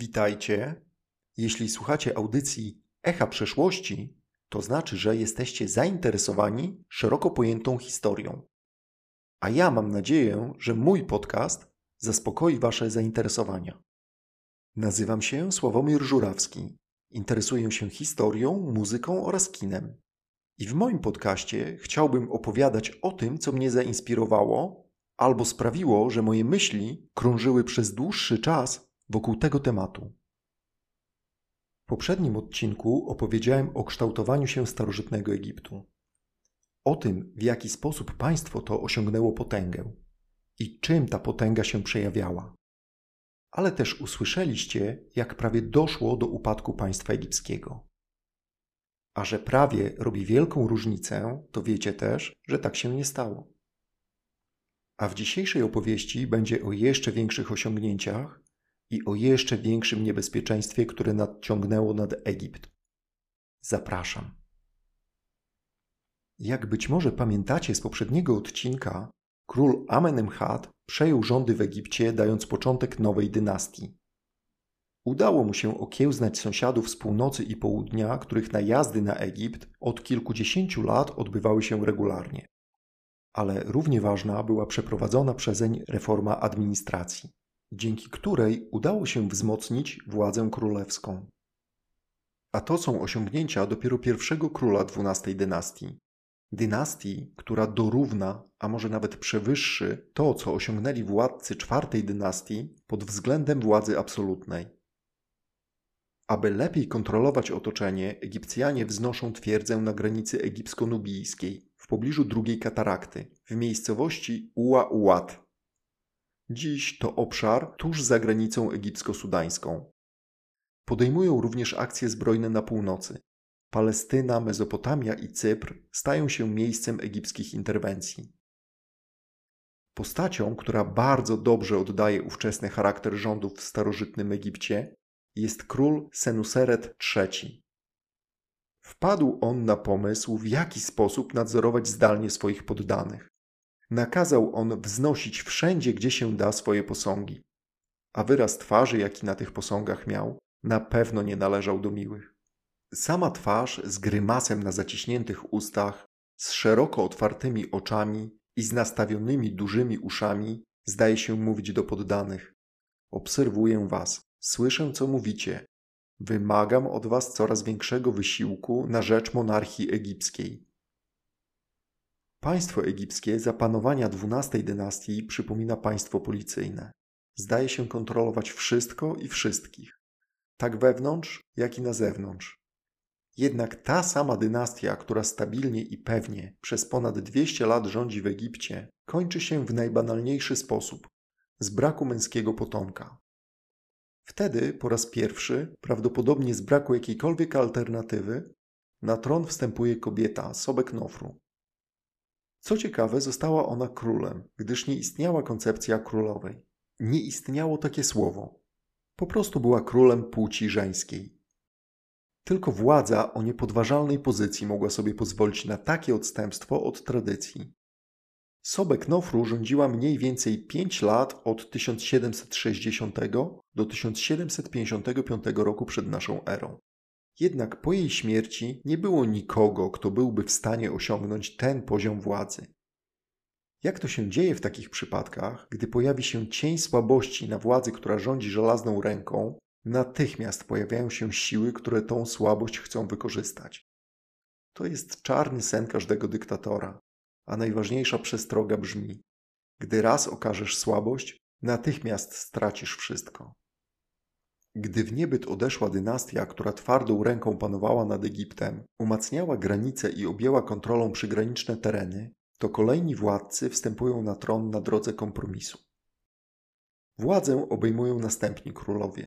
Witajcie. Jeśli słuchacie audycji Echa Przeszłości, to znaczy, że jesteście zainteresowani szeroko pojętą historią. A ja mam nadzieję, że mój podcast zaspokoi Wasze zainteresowania. Nazywam się Sławomir Żurawski. Interesuję się historią, muzyką oraz kinem. I w moim podcaście chciałbym opowiadać o tym, co mnie zainspirowało albo sprawiło, że moje myśli krążyły przez dłuższy czas wokół tego tematu. W poprzednim odcinku opowiedziałem o kształtowaniu się starożytnego Egiptu. O tym, w jaki sposób państwo to osiągnęło potęgę i czym ta potęga się przejawiała. Ale też usłyszeliście, jak prawie doszło do upadku państwa egipskiego. A że prawie robi wielką różnicę, to wiecie też, że tak się nie stało. A w dzisiejszej opowieści będzie o jeszcze większych osiągnięciach i o jeszcze większym niebezpieczeństwie, które nadciągnęło nad Egipt. Zapraszam. Jak być może pamiętacie z poprzedniego odcinka, król Amenemhat przejął rządy w Egipcie, dając początek nowej dynastii. Udało mu się okiełznać sąsiadów z północy i południa, których najazdy na Egipt od kilkudziesięciu lat odbywały się regularnie. Ale równie ważna była przeprowadzona przezeń reforma administracji, dzięki której udało się wzmocnić władzę królewską. A to są osiągnięcia dopiero pierwszego króla XII dynastii. Dynastii, która dorówna, a może nawet przewyższy to, co osiągnęli władcy czwartej dynastii pod względem władzy absolutnej. Aby lepiej kontrolować otoczenie, Egipcjanie wznoszą twierdzę na granicy egipsko-nubijskiej, w pobliżu drugiej katarakty, w miejscowości Ua Uat. Dziś to obszar tuż za granicą egipsko-sudańską. Podejmują również akcje zbrojne na północy. Palestyna, Mezopotamia i Cypr stają się miejscem egipskich interwencji. Postacią, która bardzo dobrze oddaje ówczesny charakter rządów w starożytnym Egipcie, jest król Senuseret III. Wpadł on na pomysł, w jaki sposób nadzorować zdalnie swoich poddanych. Nakazał on wznosić wszędzie, gdzie się da, swoje posągi. A wyraz twarzy, jaki na tych posągach miał, na pewno nie należał do miłych. Sama twarz z grymasem na zaciśniętych ustach, z szeroko otwartymi oczami i z nastawionymi dużymi uszami, zdaje się mówić do poddanych. Obserwuję was, słyszę, co mówicie. Wymagam od was coraz większego wysiłku na rzecz monarchii egipskiej. Państwo egipskie za panowania XII dynastii przypomina państwo policyjne. Zdaje się kontrolować wszystko i wszystkich, tak wewnątrz, jak i na zewnątrz. Jednak ta sama dynastia, która stabilnie i pewnie przez ponad 200 lat rządzi w Egipcie, kończy się w najbanalniejszy sposób z braku męskiego potomka. Wtedy po raz pierwszy, prawdopodobnie z braku jakiejkolwiek alternatywy, na tron wstępuje kobieta, Sobek Nofru. Co ciekawe, została ona królem, gdyż nie istniała koncepcja królowej. Nie istniało takie słowo. Po prostu była królem płci żeńskiej. Tylko władza o niepodważalnej pozycji mogła sobie pozwolić na takie odstępstwo od tradycji. Sobek Nofru rządziła mniej więcej 5 lat od 1760 do 1755 roku przed naszą erą. Jednak po jej śmierci nie było nikogo, kto byłby w stanie osiągnąć ten poziom władzy. Jak to się dzieje w takich przypadkach, gdy pojawi się cień słabości na władzy, która rządzi żelazną ręką, natychmiast pojawiają się siły, które tą słabość chcą wykorzystać. To jest czarny sen każdego dyktatora, a najważniejsza przestroga brzmi: gdy raz okażesz słabość, natychmiast stracisz wszystko. Gdy w niebyt odeszła dynastia, która twardą ręką panowała nad Egiptem, umacniała granice i objęła kontrolą przygraniczne tereny, to kolejni władcy wstępują na tron na drodze kompromisu. Władzę obejmują następni królowie.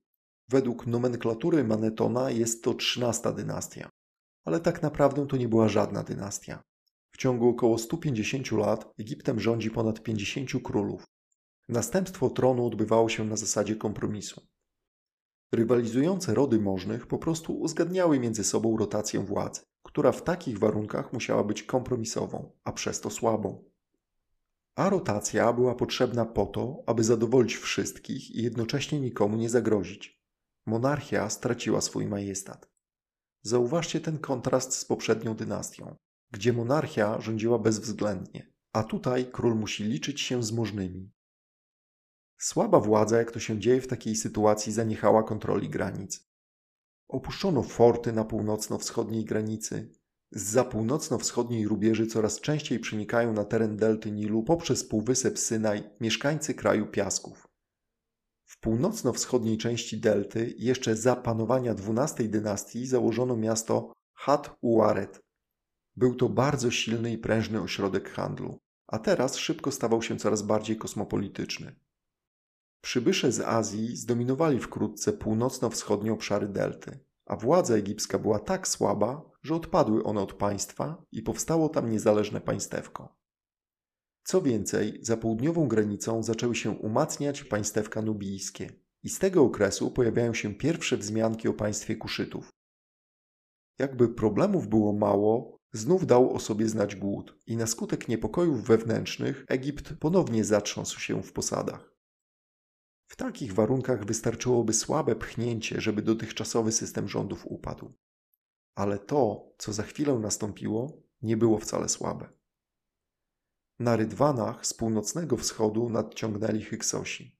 Według nomenklatury Manetona jest to trzynasta dynastia, ale tak naprawdę to nie była żadna dynastia. W ciągu około 150 lat Egiptem rządzi ponad 50 królów. Następstwo tronu odbywało się na zasadzie kompromisu. Rywalizujące rody możnych po prostu uzgadniały między sobą rotację władzy, która w takich warunkach musiała być kompromisową, a przez to słabą. A rotacja była potrzebna po to, aby zadowolić wszystkich i jednocześnie nikomu nie zagrozić. Monarchia straciła swój majestat. Zauważcie ten kontrast z poprzednią dynastią, gdzie monarchia rządziła bezwzględnie, a tutaj król musi liczyć się z możnymi. Słaba władza, jak to się dzieje w takiej sytuacji, zaniechała kontroli granic. Opuszczono forty na północno-wschodniej granicy. Z północno-wschodniej rubieży coraz częściej przenikają na teren delty Nilu poprzez półwysep Synaj mieszkańcy kraju piasków. W północno-wschodniej części delty jeszcze za panowania XII dynastii założono miasto Hat Uaret. Był to bardzo silny i prężny ośrodek handlu, a teraz szybko stawał się coraz bardziej kosmopolityczny. Przybysze z Azji zdominowali wkrótce północno-wschodnie obszary delty, a władza egipska była tak słaba, że odpadły one od państwa i powstało tam niezależne państewko. Co więcej, za południową granicą zaczęły się umacniać państewka nubijskie i z tego okresu pojawiają się pierwsze wzmianki o państwie Kuszytów. Jakby problemów było mało, znów dał o sobie znać głód i na skutek niepokojów wewnętrznych Egipt ponownie zatrząsł się w posadach. W takich warunkach wystarczyłoby słabe pchnięcie, żeby dotychczasowy system rządów upadł. Ale to, co za chwilę nastąpiło, nie było wcale słabe. Na rydwanach z północnego wschodu nadciągnęli Hyksosi.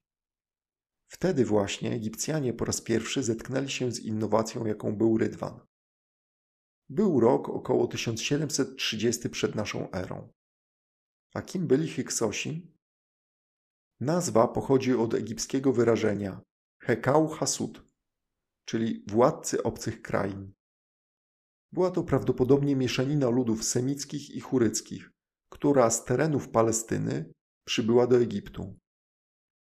Wtedy właśnie Egipcjanie po raz pierwszy zetknęli się z innowacją, jaką był rydwan. Był rok około 1730 przed naszą erą. A kim byli Hyksosi? Nazwa pochodzi od egipskiego wyrażenia Hekau Hasud, czyli władcy obcych krain. Była to prawdopodobnie mieszanina ludów semickich i churyckich, która z terenów Palestyny przybyła do Egiptu.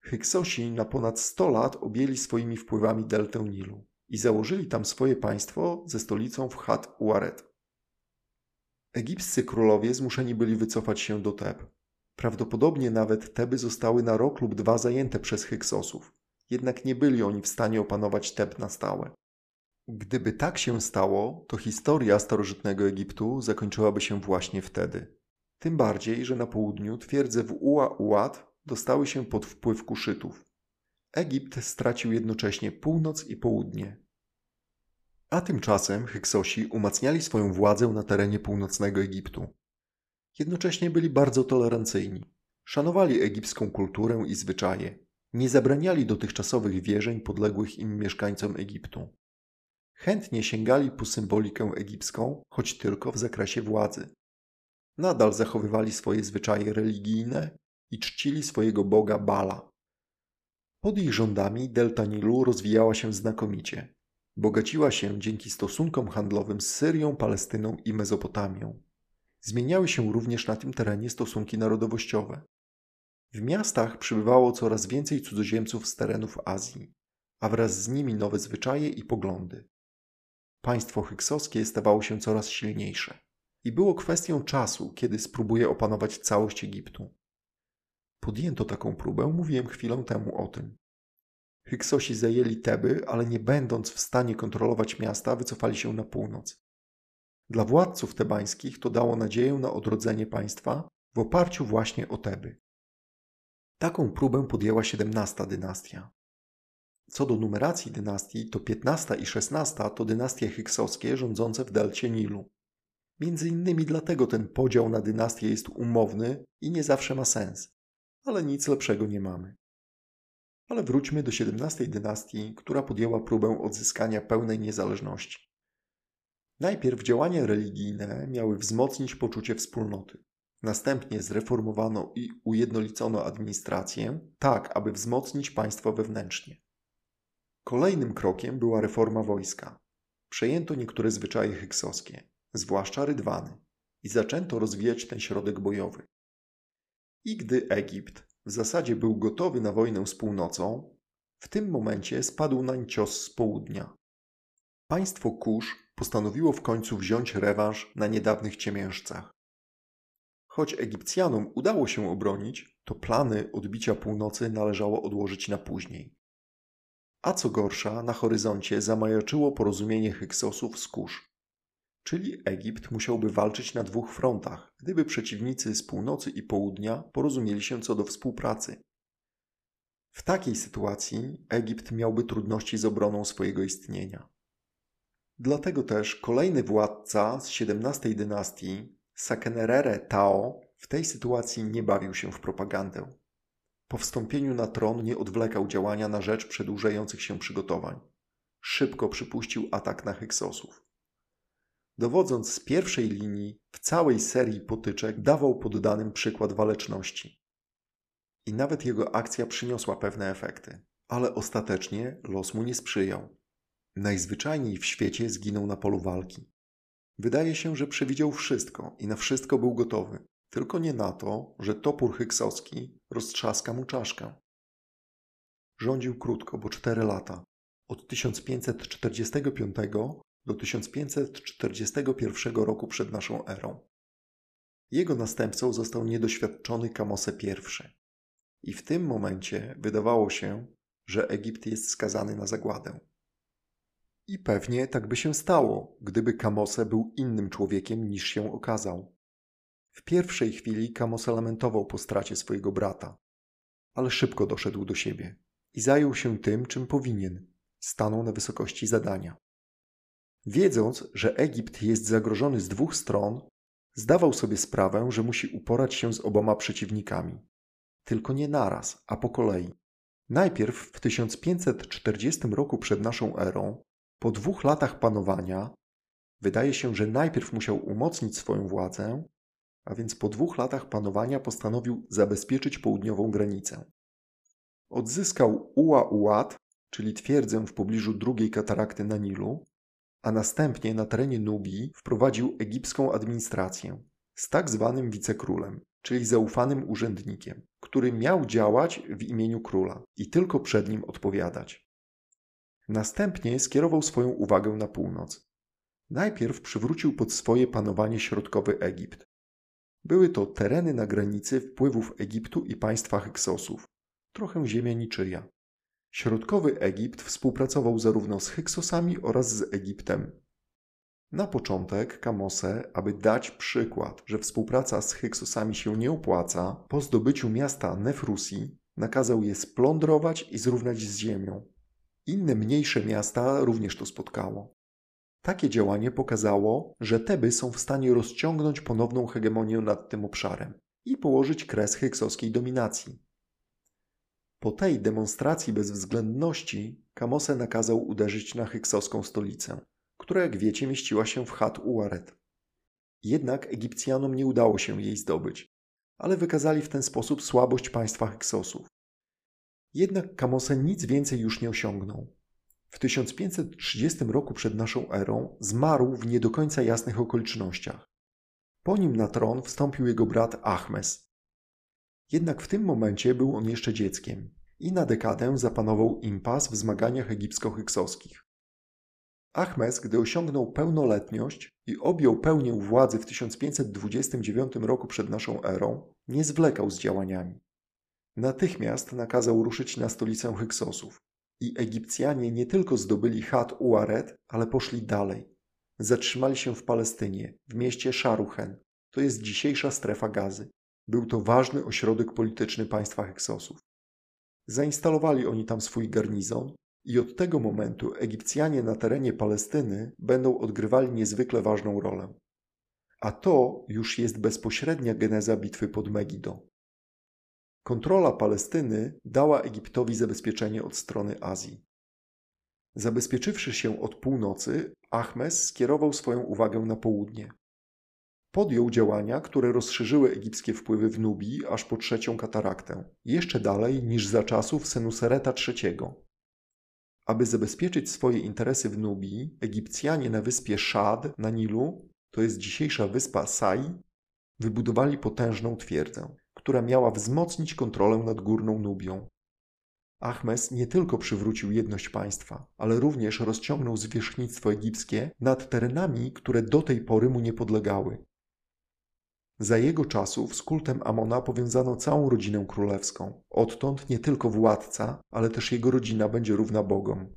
Hyksosi na ponad 100 lat objęli swoimi wpływami deltę Nilu i założyli tam swoje państwo ze stolicą w Hat Uaret. Egipscy królowie zmuszeni byli wycofać się do Teb. Prawdopodobnie nawet Teby zostały na rok lub dwa zajęte przez Hyksosów, jednak nie byli oni w stanie opanować Teb na stałe. Gdyby tak się stało, to historia starożytnego Egiptu zakończyłaby się właśnie wtedy. Tym bardziej, że na południu twierdze w Ua-Uat dostały się pod wpływ Kuszytów. Egipt stracił jednocześnie północ i południe. A tymczasem Hyksosi umacniali swoją władzę na terenie północnego Egiptu. Jednocześnie byli bardzo tolerancyjni. Szanowali egipską kulturę i zwyczaje. Nie zabraniali dotychczasowych wierzeń podległych im mieszkańcom Egiptu. Chętnie sięgali po symbolikę egipską, choć tylko w zakresie władzy. Nadal zachowywali swoje zwyczaje religijne i czcili swojego boga Bala. Pod ich rządami delta Nilu rozwijała się znakomicie. Bogaciła się dzięki stosunkom handlowym z Syrią, Palestyną i Mezopotamią. Zmieniały się również na tym terenie stosunki narodowościowe. W miastach przybywało coraz więcej cudzoziemców z terenów Azji, a wraz z nimi nowe zwyczaje i poglądy. Państwo hyksowskie stawało się coraz silniejsze i było kwestią czasu, kiedy spróbuje opanować całość Egiptu. Podjęto taką próbę, mówiłem chwilę temu o tym. Hyksosi zajęli Teby, ale nie będąc w stanie kontrolować miasta, wycofali się na północ. Dla władców tebańskich to dało nadzieję na odrodzenie państwa w oparciu właśnie o Teby. Taką próbę podjęła XVII dynastia. Co do numeracji dynastii, to XV i XVI to dynastie hyksowskie rządzące w delcie Nilu. Między innymi dlatego ten podział na dynastie jest umowny i nie zawsze ma sens, ale nic lepszego nie mamy. Ale wróćmy do XVII dynastii, która podjęła próbę odzyskania pełnej niezależności. Najpierw działania religijne miały wzmocnić poczucie wspólnoty. Następnie zreformowano i ujednolicono administrację, tak aby wzmocnić państwo wewnętrznie. Kolejnym krokiem była reforma wojska. Przejęto niektóre zwyczaje hyksowskie, zwłaszcza rydwany, i zaczęto rozwijać ten środek bojowy. I gdy Egipt w zasadzie był gotowy na wojnę z północą, w tym momencie spadł nań cios z południa. Państwo Kusz postanowiło w końcu wziąć rewanż na niedawnych ciemiężcach. Choć Egipcjanom udało się obronić, to plany odbicia północy należało odłożyć na później. A co gorsza, na horyzoncie zamajaczyło porozumienie Hyksosów z Kusz. Czyli Egipt musiałby walczyć na dwóch frontach, gdyby przeciwnicy z północy i południa porozumieli się co do współpracy. W takiej sytuacji Egipt miałby trudności z obroną swojego istnienia. Dlatego też kolejny władca z XVII dynastii, Sakenerere Tao, w tej sytuacji nie bawił się w propagandę. Po wstąpieniu na tron nie odwlekał działania na rzecz przedłużających się przygotowań. Szybko przypuścił atak na Hyksosów. Dowodząc z pierwszej linii w całej serii potyczek, dawał poddanym przykład waleczności. I nawet jego akcja przyniosła pewne efekty, ale ostatecznie los mu nie sprzyjał. Najzwyczajniej w świecie zginął na polu walki. Wydaje się, że przewidział wszystko i na wszystko był gotowy, tylko nie na to, że topór hyksowski roztrzaska mu czaszkę. Rządził krótko, bo cztery lata, od 1545 do 1541 roku przed naszą erą. Jego następcą został niedoświadczony Kamose I. I w tym momencie wydawało się, że Egipt jest skazany na zagładę. I pewnie tak by się stało, gdyby Kamose był innym człowiekiem niż się okazał. W pierwszej chwili Kamose lamentował po stracie swojego brata, ale szybko doszedł do siebie i zajął się tym, czym powinien. Stanął na wysokości zadania. Wiedząc, że Egipt jest zagrożony z dwóch stron, zdawał sobie sprawę, że musi uporać się z oboma przeciwnikami. Tylko nie naraz, a po kolei. Najpierw w 1540 roku przed naszą erą po dwóch latach panowania wydaje się, że najpierw musiał umocnić swoją władzę, a więc po dwóch latach panowania postanowił zabezpieczyć południową granicę. Odzyskał Ua-Uat, czyli twierdzę w pobliżu drugiej katarakty na Nilu, a następnie na terenie Nubii wprowadził egipską administrację z tak zwanym wicekrólem, czyli zaufanym urzędnikiem, który miał działać w imieniu króla i tylko przed nim odpowiadać. Następnie skierował swoją uwagę na północ. Najpierw przywrócił pod swoje panowanie środkowy Egipt. Były to tereny na granicy wpływów Egiptu i państwa Hyksosów, trochę ziemia niczyja. Środkowy Egipt współpracował zarówno z Hyksosami oraz z Egiptem. Na początek Kamose, aby dać przykład, że współpraca z Hyksosami się nie opłaca, po zdobyciu miasta Nefrusi nakazał je splądrować i zrównać z ziemią. Inne mniejsze miasta również to spotkało. Takie działanie pokazało, że Teby są w stanie rozciągnąć ponowną hegemonię nad tym obszarem i położyć kres hyksowskiej dominacji. Po tej demonstracji bezwzględności Kamose nakazał uderzyć na hyksowską stolicę, która jak wiecie mieściła się w Chat Uaret. Jednak Egipcjanom nie udało się jej zdobyć, ale wykazali w ten sposób słabość państwa Hyksosów. Jednak Kamose nic więcej już nie osiągnął. W 1530 roku przed naszą erą zmarł w nie do końca jasnych okolicznościach. Po nim na tron wstąpił jego brat Ahmes. Jednak w tym momencie był on jeszcze dzieckiem i na dekadę zapanował impas w zmaganiach egipsko-hyksowskich. Ahmes, gdy osiągnął pełnoletność i objął pełnię władzy w 1529 roku przed naszą erą, nie zwlekał z działaniami. Natychmiast nakazał ruszyć na stolicę Hyksosów. I Egipcjanie nie tylko zdobyli Chat Uaret, ale poszli dalej. Zatrzymali się w Palestynie, w mieście Szaruchen. To jest dzisiejsza strefa gazy. Był to ważny ośrodek polityczny państwa Hyksosów. Zainstalowali oni tam swój garnizon i od tego momentu Egipcjanie na terenie Palestyny będą odgrywali niezwykle ważną rolę. A to już jest bezpośrednia geneza bitwy pod Megido. Kontrola Palestyny dała Egiptowi zabezpieczenie od strony Azji. Zabezpieczywszy się od północy, Ahmes skierował swoją uwagę na południe. Podjął działania, które rozszerzyły egipskie wpływy w Nubii aż po trzecią kataraktę, jeszcze dalej niż za czasów Senusereta III. Aby zabezpieczyć swoje interesy w Nubii, Egipcjanie na wyspie Szad na Nilu, to jest dzisiejsza wyspa Sai, wybudowali potężną twierdzę która miała wzmocnić kontrolę nad Górną Nubią. Ahmes nie tylko przywrócił jedność państwa, ale również rozciągnął zwierzchnictwo egipskie nad terenami, które do tej pory mu nie podlegały. Za jego czasów z kultem Amona powiązano całą rodzinę królewską. Odtąd nie tylko władca, ale też jego rodzina będzie równa bogom.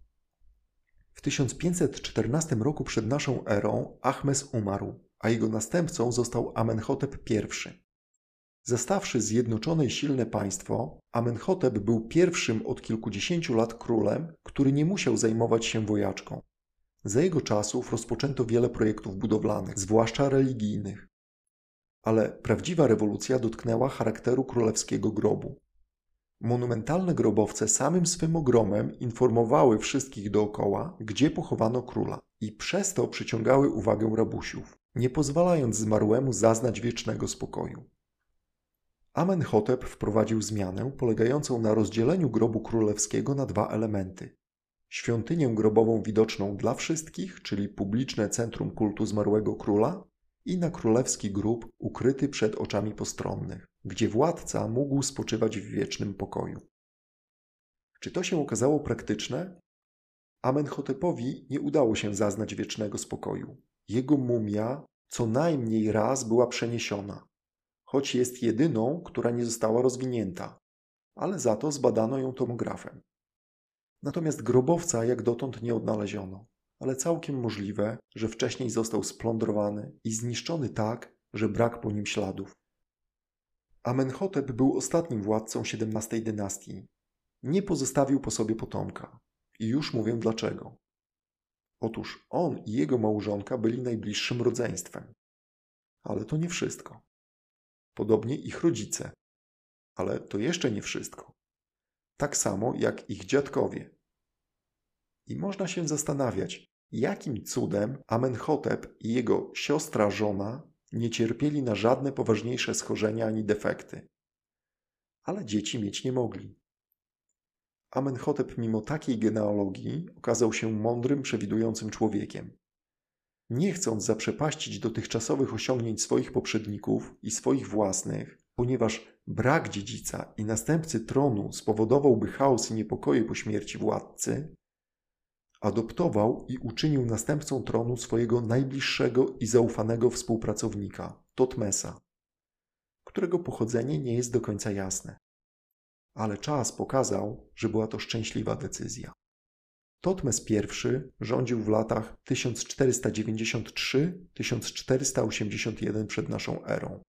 W 1514 roku przed naszą erą Ahmes umarł, a jego następcą został Amenhotep I. Zastawszy zjednoczone i silne państwo, Amenhotep był pierwszym od kilkudziesięciu lat królem, który nie musiał zajmować się wojaczką. Za jego czasów rozpoczęto wiele projektów budowlanych, zwłaszcza religijnych. Ale prawdziwa rewolucja dotknęła charakteru królewskiego grobu. Monumentalne grobowce samym swym ogromem informowały wszystkich dookoła, gdzie pochowano króla, i przez to przyciągały uwagę rabusiów, nie pozwalając zmarłemu zaznać wiecznego spokoju. Amenhotep wprowadził zmianę polegającą na rozdzieleniu grobu królewskiego na dwa elementy. Świątynię grobową widoczną dla wszystkich, czyli publiczne centrum kultu zmarłego króla, i na królewski grób ukryty przed oczami postronnych, gdzie władca mógł spoczywać w wiecznym pokoju. Czy to się okazało praktyczne? Amenhotepowi nie udało się zaznać wiecznego spokoju. Jego mumia co najmniej raz była przeniesiona, choć jest jedyną, która nie została rozwinięta, ale za to zbadano ją tomografem. Natomiast grobowca jak dotąd nie odnaleziono, ale całkiem możliwe, że wcześniej został splądrowany i zniszczony tak, że brak po nim śladów. Amenhotep był ostatnim władcą XVII dynastii. Nie pozostawił po sobie potomka. I już mówię dlaczego. Otóż on i jego małżonka byli najbliższym rodzeństwem. Ale to nie wszystko. Podobnie ich rodzice. Ale to jeszcze nie wszystko. Tak samo jak ich dziadkowie. I można się zastanawiać, jakim cudem Amenhotep i jego siostra żona nie cierpieli na żadne poważniejsze schorzenia ani defekty. Ale dzieci mieć nie mogli. Amenhotep mimo takiej genealogii okazał się mądrym, przewidującym człowiekiem. Nie chcąc zaprzepaścić dotychczasowych osiągnięć swoich poprzedników i swoich własnych, ponieważ brak dziedzica i następcy tronu spowodowałby chaos i niepokoje po śmierci władcy, adoptował i uczynił następcą tronu swojego najbliższego i zaufanego współpracownika, Totmesa, którego pochodzenie nie jest do końca jasne. Ale czas pokazał, że była to szczęśliwa decyzja. Totmes I rządził w latach 1493-1481 przed naszą erą.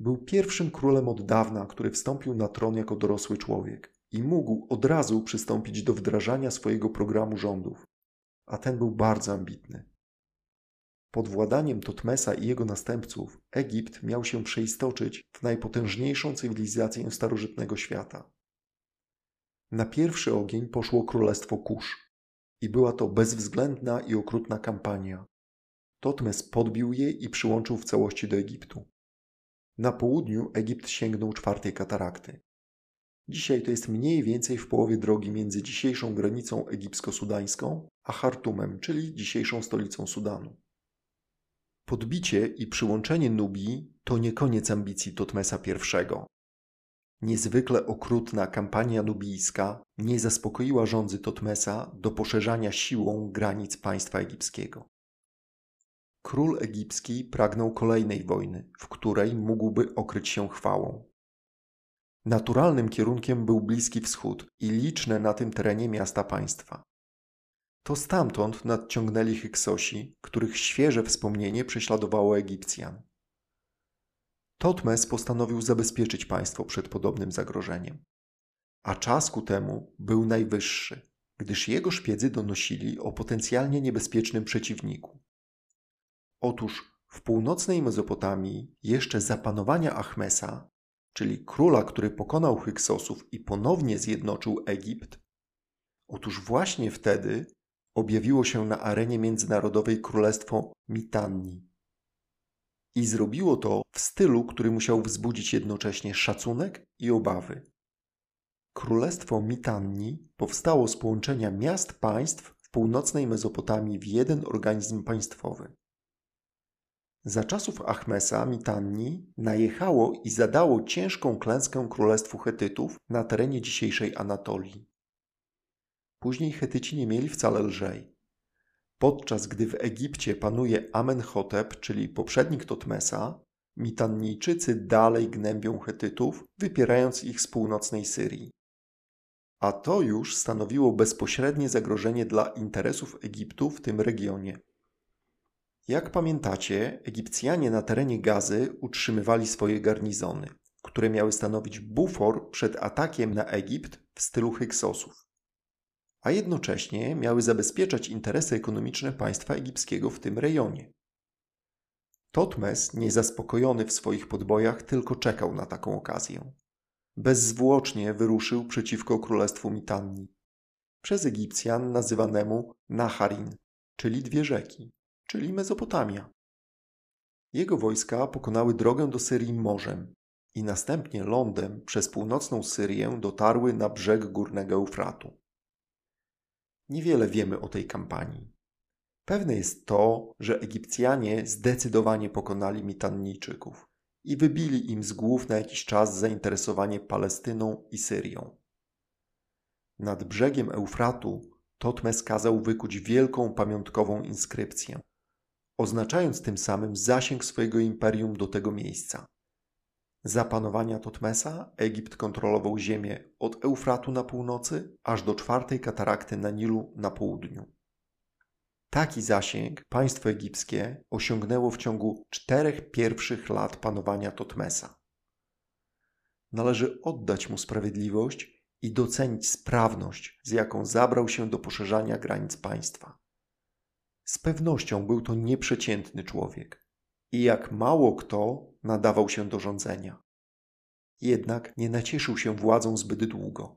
Był pierwszym królem od dawna, który wstąpił na tron jako dorosły człowiek i mógł od razu przystąpić do wdrażania swojego programu rządów, a ten był bardzo ambitny. Pod władaniem Totmesa i jego następców Egipt miał się przeistoczyć w najpotężniejszą cywilizację starożytnego świata. Na pierwszy ogień poszło królestwo Kusz i była to bezwzględna i okrutna kampania. Totmes podbił je i przyłączył w całości do Egiptu. Na południu Egipt sięgnął czwartej katarakty. Dzisiaj to jest mniej więcej w połowie drogi między dzisiejszą granicą egipsko-sudańską a Chartumem, czyli dzisiejszą stolicą Sudanu. Podbicie i przyłączenie Nubii to nie koniec ambicji Totmesa I. Niezwykle okrutna kampania nubijska nie zaspokoiła rządzy Totmesa do poszerzania siłą granic państwa egipskiego. Król egipski pragnął kolejnej wojny, w której mógłby okryć się chwałą. Naturalnym kierunkiem był Bliski Wschód i liczne na tym terenie miasta państwa. To stamtąd nadciągnęli Hyksosi, których świeże wspomnienie prześladowało Egipcjan. Totmes postanowił zabezpieczyć państwo przed podobnym zagrożeniem. A czas ku temu był najwyższy, gdyż jego szpiedzy donosili o potencjalnie niebezpiecznym przeciwniku. Otóż w północnej Mezopotamii, jeszcze za panowania Achmesa, czyli króla, który pokonał Hyksosów i ponownie zjednoczył Egipt, otóż właśnie wtedy objawiło się na arenie międzynarodowej królestwo Mitanni. I zrobiło to w stylu, który musiał wzbudzić jednocześnie szacunek i obawy. Królestwo Mitanni powstało z połączenia miast państw w północnej Mezopotamii w jeden organizm państwowy. Za czasów Achmesa Mitanni najechało i zadało ciężką klęskę królestwu Hetytów na terenie dzisiejszej Anatolii. Później Hetyci nie mieli wcale lżej. Podczas gdy w Egipcie panuje Amenhotep, czyli poprzednik Totmesa, Mitannijczycy dalej gnębią Hetytów, wypierając ich z północnej Syrii. A to już stanowiło bezpośrednie zagrożenie dla interesów Egiptu w tym regionie. Jak pamiętacie, Egipcjanie na terenie Gazy utrzymywali swoje garnizony, które miały stanowić bufor przed atakiem na Egipt w stylu Hyksosów, a jednocześnie miały zabezpieczać interesy ekonomiczne państwa egipskiego w tym rejonie. Totmes, niezaspokojony w swoich podbojach, tylko czekał na taką okazję. Bezzwłocznie wyruszył przeciwko królestwu Mitanni, przez Egipcjan nazywanemu Naharin, czyli dwie rzeki, czyli Mezopotamia. Jego wojska pokonały drogę do Syrii morzem i następnie lądem przez północną Syrię dotarły na brzeg górnego Eufratu. Niewiele wiemy o tej kampanii. Pewne jest to, że Egipcjanie zdecydowanie pokonali Mitannijczyków i wybili im z głów na jakiś czas zainteresowanie Palestyną i Syrią. Nad brzegiem Eufratu Totmes kazał wykuć wielką pamiątkową inskrypcję, oznaczając tym samym zasięg swojego imperium do tego miejsca. Za panowania Totmesa Egipt kontrolował ziemię od Eufratu na północy aż do czwartej katarakty na Nilu na południu. Taki zasięg państwo egipskie osiągnęło w ciągu czterech pierwszych lat panowania Totmesa. Należy oddać mu sprawiedliwość i docenić sprawność, z jaką zabrał się do poszerzania granic państwa. Z pewnością był to nieprzeciętny człowiek i jak mało kto nadawał się do rządzenia. Jednak nie nacieszył się władzą zbyt długo.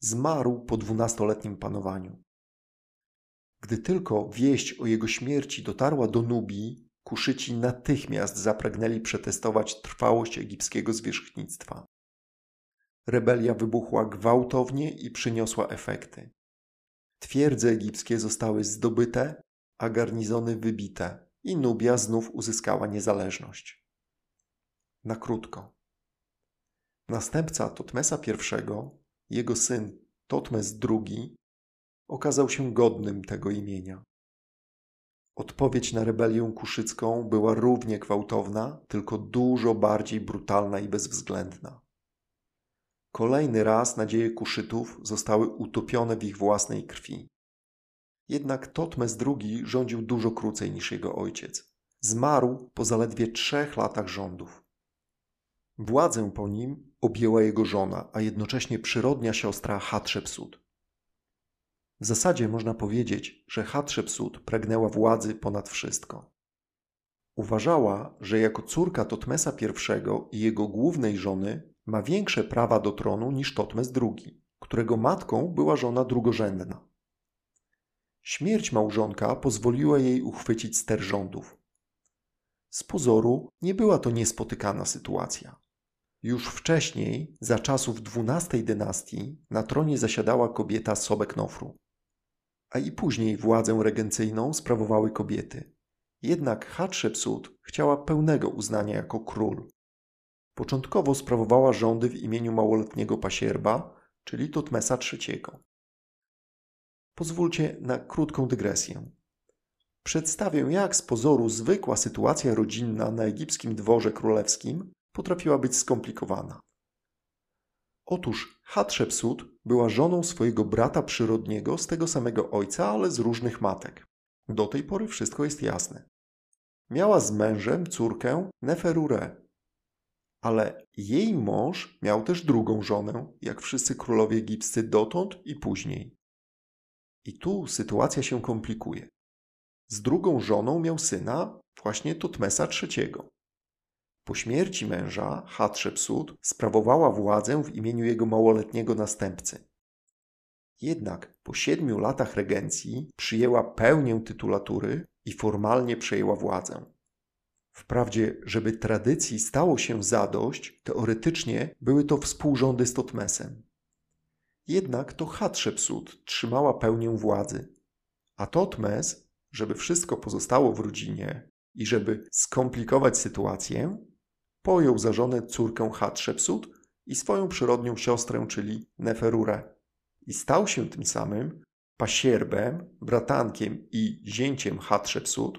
Zmarł po dwunastoletnim panowaniu. Gdy tylko wieść o jego śmierci dotarła do Nubii, Kuszyci natychmiast zapragnęli przetestować trwałość egipskiego zwierzchnictwa. Rebelia wybuchła gwałtownie i przyniosła efekty. Twierdze egipskie zostały zdobyte, a garnizony wybite i Nubia znów uzyskała niezależność. Na krótko. Następca Totmesa I, jego syn Totmes II, okazał się godnym tego imienia. Odpowiedź na rebelię kuszycką była równie gwałtowna, tylko dużo bardziej brutalna i bezwzględna. Kolejny raz nadzieje kuszytów zostały utopione w ich własnej krwi. Jednak Totmes II rządził dużo krócej niż jego ojciec. Zmarł po zaledwie trzech latach rządów. Władzę po nim objęła jego żona, a jednocześnie przyrodnia siostra Hatshepsut. W zasadzie można powiedzieć, że Hatshepsut pragnęła władzy ponad wszystko. Uważała, że jako córka Totmesa I i jego głównej żony ma większe prawa do tronu niż Totmes II, którego matką była żona drugorzędna. Śmierć małżonka pozwoliła jej uchwycić ster rządów. Z pozoru nie była to niespotykana sytuacja. Już wcześniej, za czasów XII dynastii, na tronie zasiadała kobieta Sobek Nofru. A i później władzę regencyjną sprawowały kobiety. Jednak Hatshepsut chciała pełnego uznania jako król. Początkowo sprawowała rządy w imieniu małoletniego pasierba, czyli Tutmesa III. Pozwólcie na krótką dygresję. Przedstawię, jak z pozoru zwykła sytuacja rodzinna na egipskim dworze królewskim potrafiła być skomplikowana. Otóż Hatshepsut była żoną swojego brata przyrodniego z tego samego ojca, ale z różnych matek. Do tej pory wszystko jest jasne. Miała z mężem córkę Neferure, ale jej mąż miał też drugą żonę, jak wszyscy królowie egipscy dotąd i później. I tu sytuacja się komplikuje. Z drugą żoną miał syna właśnie Tutmesa III. Po śmierci męża Hatshepsut sprawowała władzę w imieniu jego małoletniego następcy. Jednak po siedmiu latach regencji przyjęła pełnię tytulatury i formalnie przejęła władzę. Wprawdzie, żeby tradycji stało się zadość, teoretycznie były to współrządy z Totmesem. Jednak to Hatshepsut trzymała pełnię władzy, a Totmes, żeby wszystko pozostało w rodzinie i żeby skomplikować sytuację, pojął za żonę córkę Hatshepsut i swoją przyrodnią siostrę, czyli Neferurę. I stał się tym samym pasierbem, bratankiem i zięciem Hatshepsut,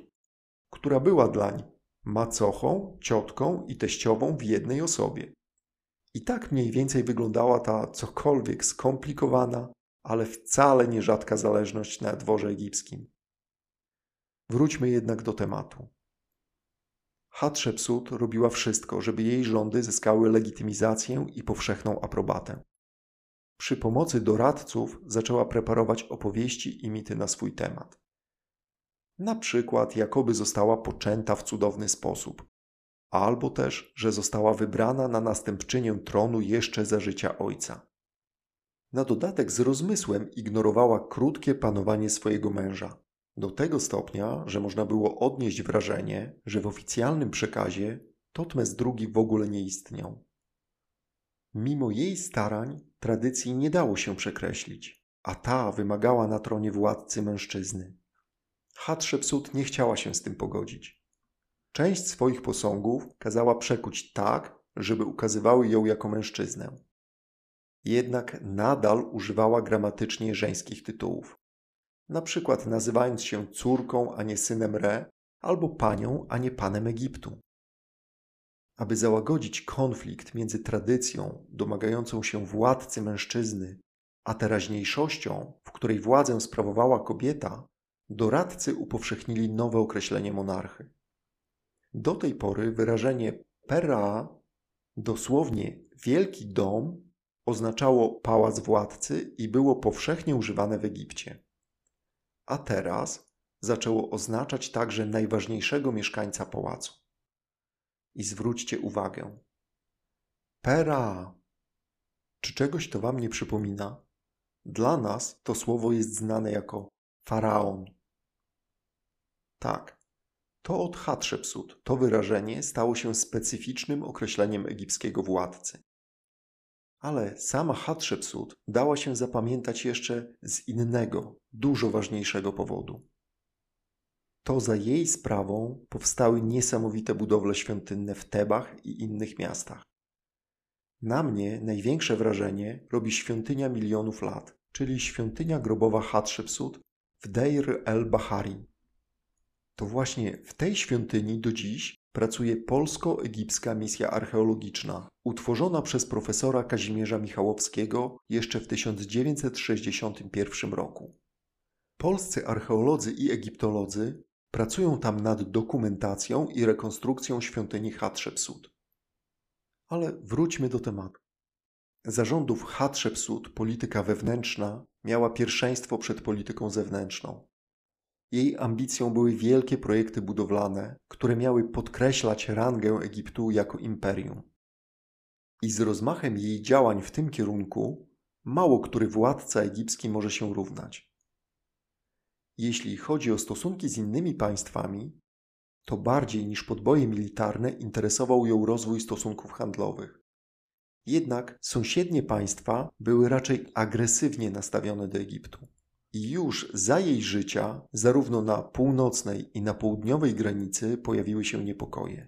która była dlań macochą, ciotką i teściową w jednej osobie. I tak mniej więcej wyglądała ta cokolwiek skomplikowana, ale wcale nierzadka zależność na dworze egipskim. Wróćmy jednak do tematu. Hatshepsut robiła wszystko, żeby jej rządy zyskały legitymizację i powszechną aprobatę. Przy pomocy doradców zaczęła preparować opowieści i mity na swój temat. Na przykład, jakoby została poczęta w cudowny sposób, albo też, że została wybrana na następczynię tronu jeszcze za życia ojca. Na dodatek z rozmysłem ignorowała krótkie panowanie swojego męża, do tego stopnia, że można było odnieść wrażenie, że w oficjalnym przekazie Totmes II w ogóle nie istniał. Mimo jej starań tradycji nie dało się przekreślić, a ta wymagała na tronie władcy mężczyzny. Hatshepsut nie chciała się z tym pogodzić. Część swoich posągów kazała przekuć tak, żeby ukazywały ją jako mężczyznę. Jednak nadal używała gramatycznie żeńskich tytułów. Na przykład nazywając się córką, a nie synem Re, albo panią, a nie panem Egiptu. Aby załagodzić konflikt między tradycją domagającą się władcy mężczyzny, a teraźniejszością, w której władzę sprawowała kobieta, doradcy upowszechnili nowe określenie monarchy. Do tej pory wyrażenie pera, dosłownie wielki dom, oznaczało pałac władcy i było powszechnie używane w Egipcie. A teraz zaczęło oznaczać także najważniejszego mieszkańca pałacu. I zwróćcie uwagę. Pera! Czy czegoś to wam nie przypomina? Dla nas to słowo jest znane jako faraon. Tak, to od Hatshepsut to wyrażenie stało się specyficznym określeniem egipskiego władcy. Ale sama Hatshepsut dała się zapamiętać jeszcze z innego, dużo ważniejszego powodu. To za jej sprawą powstały niesamowite budowle świątynne w Tebach i innych miastach. Na mnie największe wrażenie robi świątynia milionów lat, czyli świątynia grobowa Hatshepsut w Deir el-Bahari. To właśnie w tej świątyni do dziś pracuje Polsko-Egipska Misja Archeologiczna, utworzona przez profesora Kazimierza Michałowskiego jeszcze w 1961 roku. Polscy archeolodzy i egiptolodzy pracują tam nad dokumentacją i rekonstrukcją świątyni Hatshepsut. Ale wróćmy do tematu. Zarządów Hatshepsut polityka wewnętrzna miała pierwszeństwo przed polityką zewnętrzną. Jej ambicją były wielkie projekty budowlane, które miały podkreślać rangę Egiptu jako imperium. I z rozmachem jej działań w tym kierunku mało który władca egipski może się równać. Jeśli chodzi o stosunki z innymi państwami, to bardziej niż podboje militarne interesował ją rozwój stosunków handlowych. Jednak sąsiednie państwa były raczej agresywnie nastawione do Egiptu. I już za jej życia, zarówno na północnej i na południowej granicy, pojawiły się niepokoje.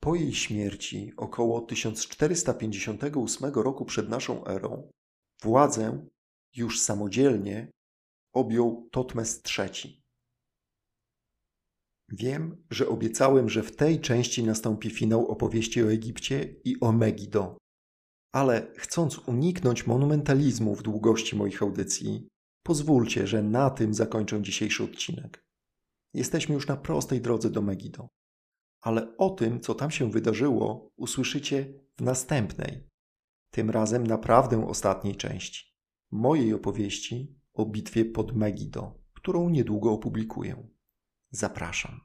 Po jej śmierci, około 1458 roku przed naszą erą, władzę już samodzielnie objął Totmes III. Wiem, że obiecałem, że w tej części nastąpi finał opowieści o Egipcie i o Megido, ale chcąc uniknąć monumentalizmu w długości moich audycji, pozwólcie, że na tym zakończę dzisiejszy odcinek. Jesteśmy już na prostej drodze do Megido, ale o tym, co tam się wydarzyło, usłyszycie w następnej, tym razem naprawdę ostatniej części mojej opowieści o bitwie pod Megido, którą niedługo opublikuję. Zapraszam.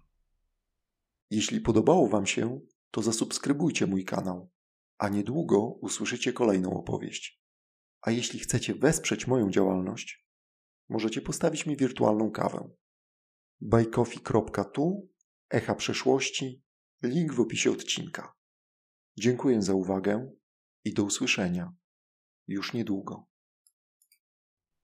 Jeśli podobało Wam się, to zasubskrybujcie mój kanał a niedługo usłyszycie kolejną opowieść. A jeśli chcecie wesprzeć moją działalność, możecie postawić mi wirtualną kawę. bajkofi.tu, echa przeszłości, link w opisie odcinka. Dziękuję za uwagę i do usłyszenia już niedługo.